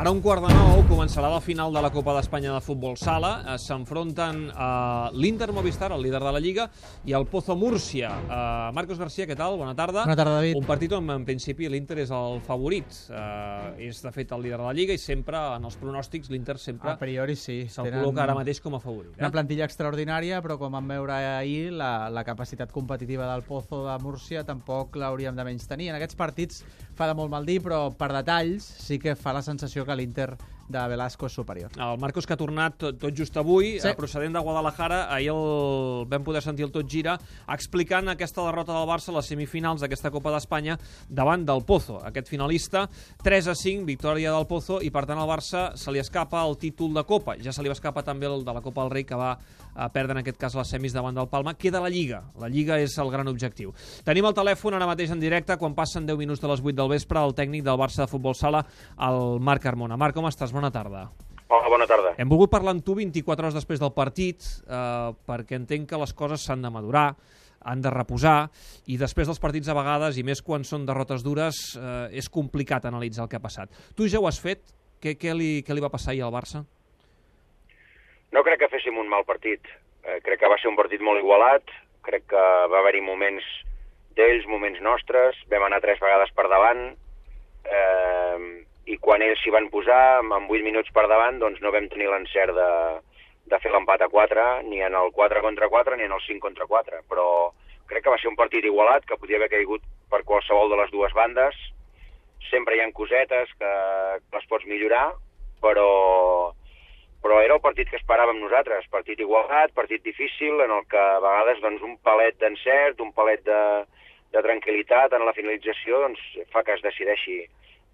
Ara un quart de nou començarà la final de la Copa d'Espanya de Futbol Sala. Eh, S'enfronten uh, l'Inter Movistar, el líder de la Lliga, i el Pozo Múrcia. Uh, Marcos García, què tal? Bona tarda. Bona tarda, David. Un partit on, en principi, l'Inter és el favorit. Uh, és, de fet, el líder de la Lliga i sempre, en els pronòstics, l'Inter sempre A priori sí. se'l col·loca ara mateix com a favorit. Una Eh? plantilla extraordinària, però com vam veure ahir, la, la capacitat competitiva del Pozo de Múrcia tampoc l'hauríem de menys tenir. En aquests partits fa de molt mal dir, però per detalls sí que fa la sensació que l'Inter de Velasco és superior. El Marcos que ha tornat tot, tot just avui, Sí. sí. procedent de Guadalajara, ahir el vam poder sentir el tot gira, explicant aquesta derrota del Barça a les semifinals d'aquesta Copa d'Espanya davant del Pozo, aquest finalista, 3 a 5, victòria del Pozo, i per tant al Barça se li escapa el títol de Copa. Ja se li va escapar també el de la Copa del Rei, que va a perdre en aquest cas les semis davant del Palma. Queda la Lliga. La Lliga és el gran objectiu. Tenim el telèfon ara mateix en directe, quan passen 10 minuts de les 8 del vespre, el tècnic del Barça de Futbol Sala, el Marc Carmona. Marc, com estàs? Bona tarda. Hola, bona tarda. Hem volgut parlar amb tu 24 hores després del partit eh, perquè entenc que les coses s'han de madurar, han de reposar, i després dels partits a vegades, i més quan són derrotes dures, eh, és complicat analitzar el que ha passat. Tu ja ho has fet? Què, què, li, què li va passar ahir al Barça? No crec que féssim un mal partit. Eh, crec que va ser un partit molt igualat. Crec que va haver-hi moments d'ells, moments nostres. Vam anar tres vegades per davant. Eh, I quan ells s'hi van posar, amb 8 minuts per davant, doncs no vam tenir l'encert de, de fer l'empat a 4, ni en el 4 contra 4, ni en el 5 contra 4. Però crec que va ser un partit igualat, que podia haver caigut per qualsevol de les dues bandes. Sempre hi ha cosetes que, les pots millorar, però però era el partit que esperàvem nosaltres, partit igualat, partit difícil, en el que a vegades doncs, un palet d'encert, un palet de, de tranquil·litat en la finalització doncs, fa que es decideixi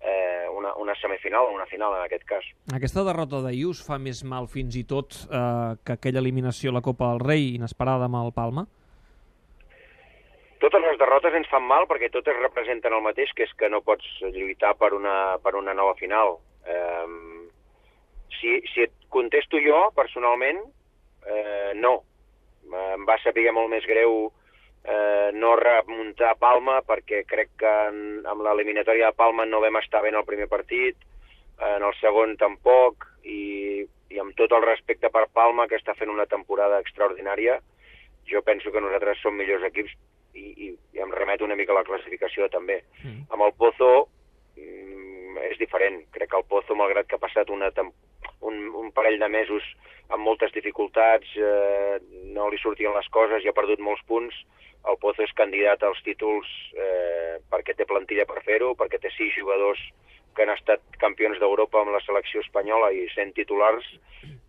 eh, una, una semifinal o una final en aquest cas. Aquesta derrota d'ahir us fa més mal fins i tot eh, que aquella eliminació a la Copa del Rei inesperada amb el Palma? Totes les derrotes ens fan mal perquè totes representen el mateix, que és que no pots lluitar per una, per una nova final. Eh, si, si et contesto jo, personalment, eh, no. Em va saber molt més greu eh, no remuntar Palma perquè crec que en, amb l'eliminatòria de Palma no vam estar bé en el primer partit, en el segon tampoc, i, i amb tot el respecte per Palma, que està fent una temporada extraordinària, jo penso que nosaltres som millors equips i, i, i em remeto una mica a la classificació també. Mm. Amb el Pozo mm, és diferent. Crec que el Pozo, malgrat que ha passat una un, un parell de mesos amb moltes dificultats, eh, no li sortien les coses i ha perdut molts punts, el Pozo és candidat als títols eh, perquè té plantilla per fer-ho, perquè té sis jugadors que han estat campions d'Europa amb la selecció espanyola i sent titulars,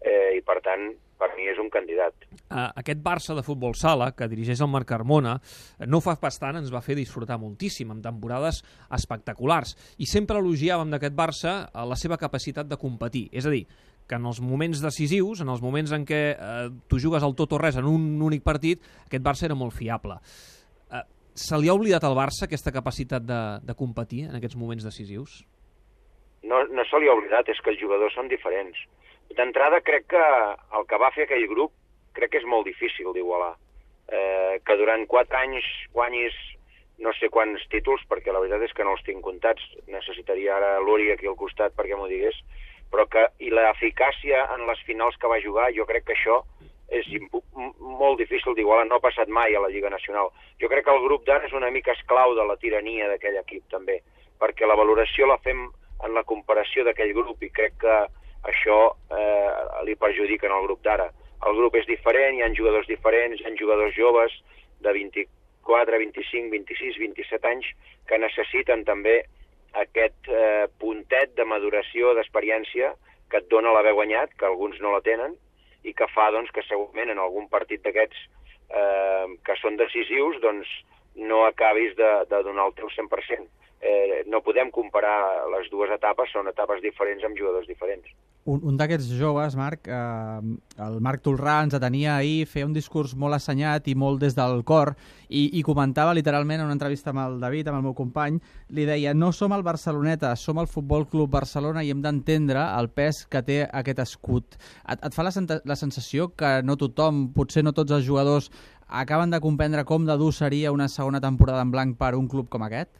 eh, i per tant, per mi és un candidat. Uh, aquest Barça de futbol sala, que dirigeix el Marc Carmona, eh, no fa bastant ens va fer disfrutar moltíssim, amb temporades espectaculars. I sempre elogiàvem d'aquest Barça eh, la seva capacitat de competir. És a dir, que en els moments decisius, en els moments en què eh, tu jugues al tot o res en un únic partit, aquest Barça era molt fiable. Eh, se li ha oblidat al Barça aquesta capacitat de, de competir en aquests moments decisius? no, no se li ha oblidat, és que els jugadors són diferents. D'entrada, crec que el que va fer aquell grup crec que és molt difícil d'igualar. Eh, que durant quatre anys guanyis no sé quants títols, perquè la veritat és que no els tinc comptats. Necessitaria ara l'Uri aquí al costat perquè m'ho digués. Però que, i l'eficàcia en les finals que va jugar, jo crec que això és molt difícil d'igualar, no ha passat mai a la Lliga Nacional. Jo crec que el grup d'ara és una mica esclau de la tirania d'aquell equip també, perquè la valoració la fem en la comparació d'aquell grup i crec que això eh, li perjudica el grup d'ara. El grup és diferent, hi ha jugadors diferents, hi ha jugadors joves de 24, 25, 26, 27 anys que necessiten també aquest eh, puntet de maduració, d'experiència que et dona l'haver guanyat, que alguns no la tenen, i que fa doncs, que segurament en algun partit d'aquests eh, que són decisius doncs, no acabis de, de donar el teu 100%. Eh, no podem comparar les dues etapes, són etapes diferents amb jugadors diferents. Un, un d'aquests joves, Marc, eh, el Marc Tolrà ens atenia ahir, feia un discurs molt assenyat i molt des del cor i, i comentava literalment en una entrevista amb el David, amb el meu company, li deia no som el Barceloneta, som el Futbol Club Barcelona i hem d'entendre el pes que té aquest escut. Et, et fa la, la sensació que no tothom, potser no tots els jugadors, acaben de comprendre com de dur seria una segona temporada en blanc per un club com aquest?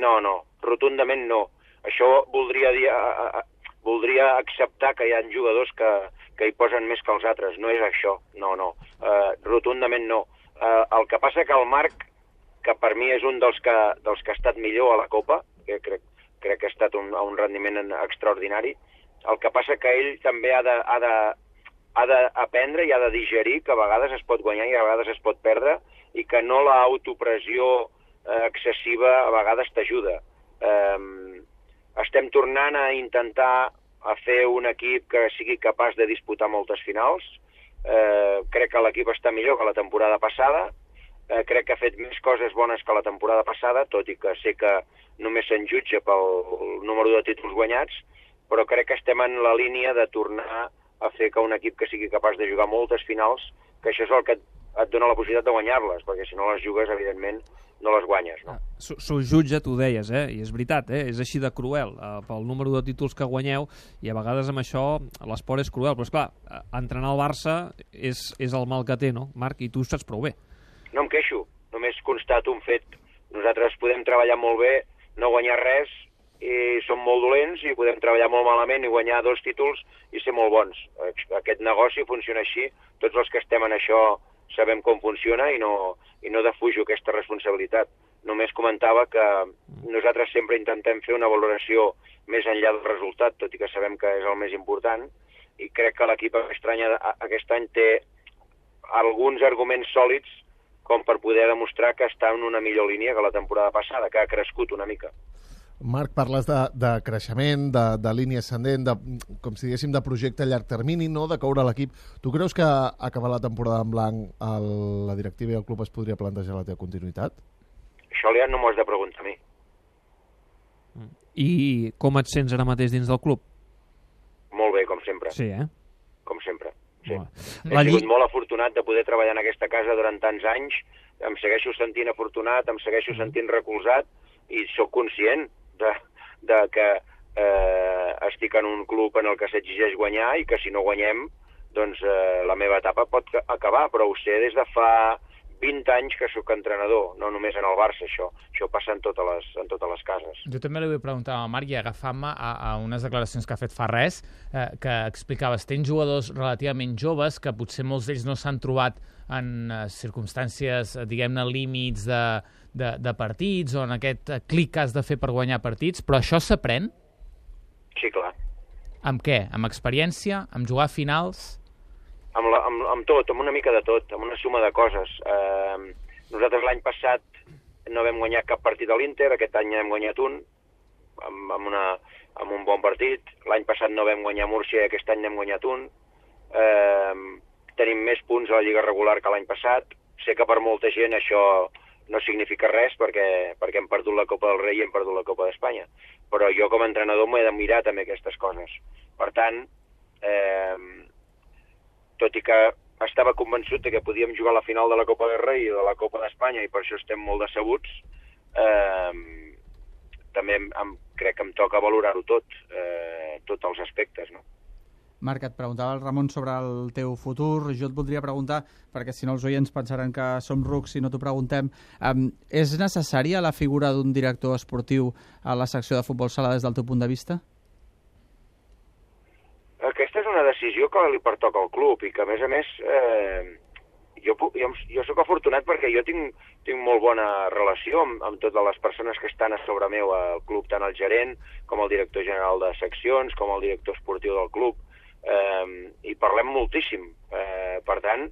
No, no, rotundament no. Això voldria dir, a, a- voldria acceptar que hi ha jugadors que, que hi posen més que els altres. No és això, no, no. Uh, rotundament no. Uh, el que passa que el Marc, que per mi és un dels que, dels que ha estat millor a la Copa, que crec, crec que ha estat un, un rendiment extraordinari, el que passa que ell també ha de, ha de, ha d'aprendre i ha de digerir que a vegades es pot guanyar i a vegades es pot perdre i que no l'autopressió eh, excessiva a vegades t'ajuda. Tornant a intentar a fer un equip que sigui capaç de disputar moltes finals. Eh, crec que l'equip està millor que la temporada passada. Eh, crec que ha fet més coses bones que la temporada passada, tot i que sé que només se'n jutja pel número de títols guanyats, però crec que estem en la línia de tornar a fer que un equip que sigui capaç de jugar moltes finals, que això és el que et dona la possibilitat de guanyar-les, perquè si no les jugues, evidentment, no les guanyes, no? Ah, S'ho jutja, tu deies, eh? i és veritat, eh? és així de cruel, eh? pel número de títols que guanyeu, i a vegades amb això l'esport és cruel, però és clar, eh, entrenar el Barça és, és el mal que té, no, Marc? I tu saps prou bé. No em queixo, només constato un fet. Nosaltres podem treballar molt bé, no guanyar res, i som molt dolents i podem treballar molt malament i guanyar dos títols i ser molt bons. Aquest negoci funciona així, tots els que estem en això sabem com funciona i no, i no defujo aquesta responsabilitat. Només comentava que nosaltres sempre intentem fer una valoració més enllà del resultat, tot i que sabem que és el més important, i crec que l'equip aquest, any, té alguns arguments sòlids com per poder demostrar que està en una millor línia que la temporada passada, que ha crescut una mica. Marc, parles de, de creixement, de, de línia ascendent, de, com si diguéssim, de projecte a llarg termini, no? de coure l'equip. Tu creus que acabar la temporada en blanc el, la directiva i el club es podria plantejar la teva continuïtat? Això ja no m'ho has de preguntar a mi. I com et sents ara mateix dins del club? Molt bé, com sempre. Sí, eh? Com sempre, sí. La He sigut molt afortunat de poder treballar en aquesta casa durant tants anys, em segueixo sentint afortunat, em segueixo sentint recolzat, i sóc conscient de, de que eh, estic en un club en el que s'exigeix guanyar i que si no guanyem, doncs eh, la meva etapa pot acabar, però ho sé des de fa 20 anys que sóc entrenador, no només en el Barça, això. Això passa en totes les, en totes les cases. Jo també li vull preguntar al Marc i agafant-me a, a unes declaracions que ha fet fa res, eh, que explicaves, tens jugadors relativament joves que potser molts d'ells no s'han trobat en eh, circumstàncies, eh, diguem-ne, límits de, de, de partits o en aquest clic que has de fer per guanyar partits, però això s'aprèn? Sí, clar. Amb què? Amb experiència? Amb jugar a finals? Amb, la, amb, amb tot, amb una mica de tot, amb una suma de coses. Eh, nosaltres l'any passat no vam guanyar cap partit a l'Inter, aquest any hem guanyat un, amb, amb, una, amb un bon partit. L'any passat no vam guanyar Múrcia i aquest any n'hem guanyat un. Eh, tenim més punts a la Lliga regular que l'any passat. Sé que per molta gent això no significa res perquè, perquè hem perdut la Copa del Rei i hem perdut la Copa d'Espanya. Però jo com a entrenador m'he de mirar també aquestes coses. Per tant, eh, tot i que estava convençut que podíem jugar a la final de la Copa del Rei i de la Copa d'Espanya i per això estem molt decebuts, eh, també em, em, crec que em toca valorar-ho tot, eh, tots els aspectes, no? Marc, et preguntava el Ramon sobre el teu futur. Jo et voldria preguntar, perquè si no els oients pensaran que som rucs si no t'ho preguntem, um, és necessària la figura d'un director esportiu a la secció de futbol sala des del teu punt de vista? És una decisió que li pertoca al club i que, a més a més, eh, jo, jo, jo sóc afortunat perquè jo tinc, tinc molt bona relació amb, amb totes les persones que estan a sobre meu al club, tant el gerent com el director general de seccions, com el director esportiu del club, eh, i parlem moltíssim. Eh, per tant,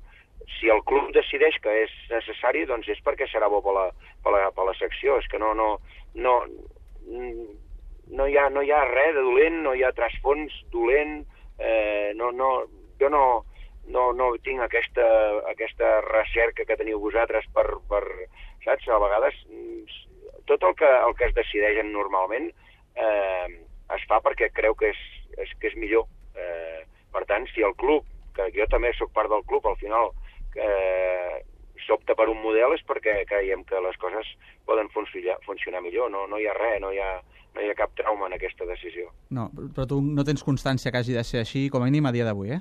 si el club decideix que és necessari, doncs és perquè serà bo per la, per la, per la secció. És que no, no, no, no, hi ha, no hi ha res de dolent, no hi ha trasfons dolent, eh, no, no, jo no, no, no tinc aquesta, aquesta recerca que teniu vosaltres per, per saps? A vegades mm, tot el que, el que es decideix normalment eh, es fa perquè creu que és, és, que és millor. Eh, per tant, si el club, que jo també sóc part del club, al final eh, s'opta per un model és perquè creiem que les coses poden funcionar, funcionar millor. No, no hi ha res, no hi ha, no hi ha cap trauma en aquesta decisió. No, però tu no tens constància que hagi de ser així, com a mínim a dia d'avui, eh?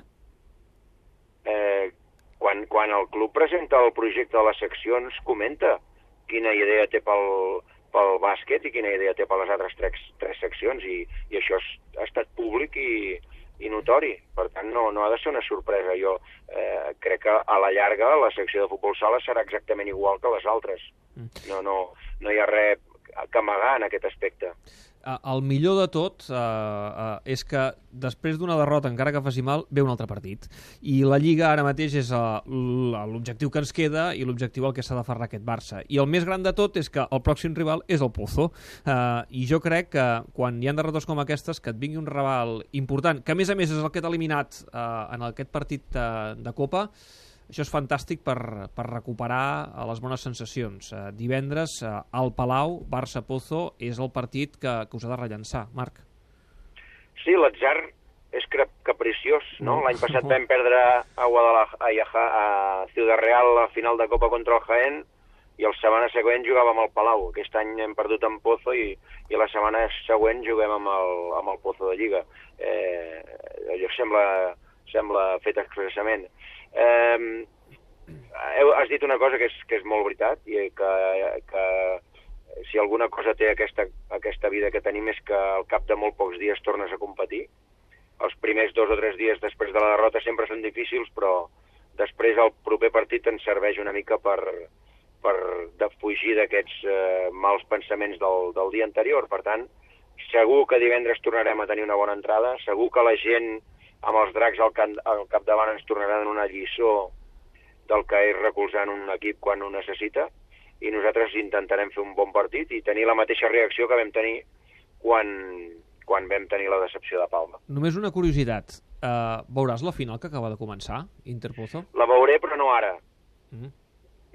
eh, quan, quan el club presenta el projecte de les seccions, comenta quina idea té pel, pel bàsquet i quina idea té per les altres tres, tres seccions i, i això és, ha estat públic i, i notori. Per tant, no, no ha de ser una sorpresa. Jo eh, crec que a la llarga la secció de futbol sala serà exactament igual que les altres. No, no, no hi ha res que amagar en aquest aspecte. Eh, el millor de tot eh, eh, és que després d'una derrota, encara que faci mal, ve un altre partit. I la Lliga ara mateix és eh, l'objectiu que ens queda i l'objectiu al que s'ha d'aferrar aquest Barça. I el més gran de tot és que el pròxim rival és el Pozo. Eh, I jo crec que quan hi ha derrotes com aquestes, que et vingui un rival important, que a més a més és el que t'ha eliminat eh, en aquest partit de, de Copa, això és fantàstic per, per recuperar eh, les bones sensacions. Eh, divendres, eh, al Palau, Barça-Pozo, és el partit que, que us ha de rellençar. Marc. Sí, l'atzar és capriciós, no? No. L'any passat vam perdre a Guadalajara, a, Ciudad Real la final de Copa contra el Jaén i el setmana següent jugàvem al Palau. Aquest any hem perdut en Pozo i, i la setmana següent juguem amb el, amb el Pozo de Lliga. Eh, allò sembla, sembla fet expressament. Eh, heu, has dit una cosa que és, que és molt veritat i que, que si alguna cosa té aquesta, aquesta vida que tenim és que al cap de molt pocs dies tornes a competir. Els primers dos o tres dies després de la derrota sempre són difícils, però després el proper partit ens serveix una mica per, per defugir d'aquests eh, mals pensaments del, del dia anterior. Per tant, segur que divendres tornarem a tenir una bona entrada, segur que la gent amb els dracs al, can, al capdavant ens tornaran una lliçó del que és recolzant un equip quan ho necessita i nosaltres intentarem fer un bon partit i tenir la mateixa reacció que vam tenir quan, quan vam tenir la decepció de Palma. Només una curiositat. Uh, veuràs la final que acaba de començar, Interpozo? La veuré però no ara. Mm.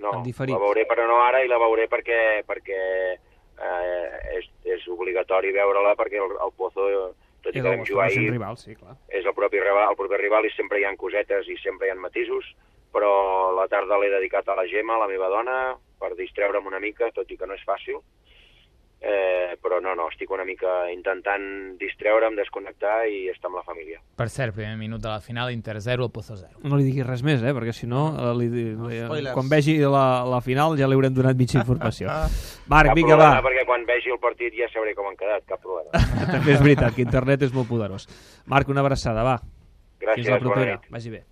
No, En la veuré però no ara i la veuré perquè, perquè eh, és, és obligatori veure-la perquè el, el Pozo, tot i que el vam jugar ahir, rival, sí, clar. és el propi rival, el propi rival i sempre hi ha cosetes i sempre hi ha matisos, però la tarda l'he dedicat a la Gemma, la meva dona, per distreure'm una mica, tot i que no és fàcil. Eh, però no, no, estic una mica intentant distreure'm, desconnectar i estar amb la família. Per cert, primer minut de la final, Inter 0, Pozo 0. No li diguis res més, eh? perquè si no, eh, li, li, spoilers. quan vegi la, la final ja li haurem donat mitja informació. Marc, cap vinga, va. problema, perquè quan vegi el partit ja sabré com han quedat, cap problema. També és veritat que internet és molt poderós. Marc, una abraçada, va. Gràcies, Fins la bona propera. nit. Vagi bé.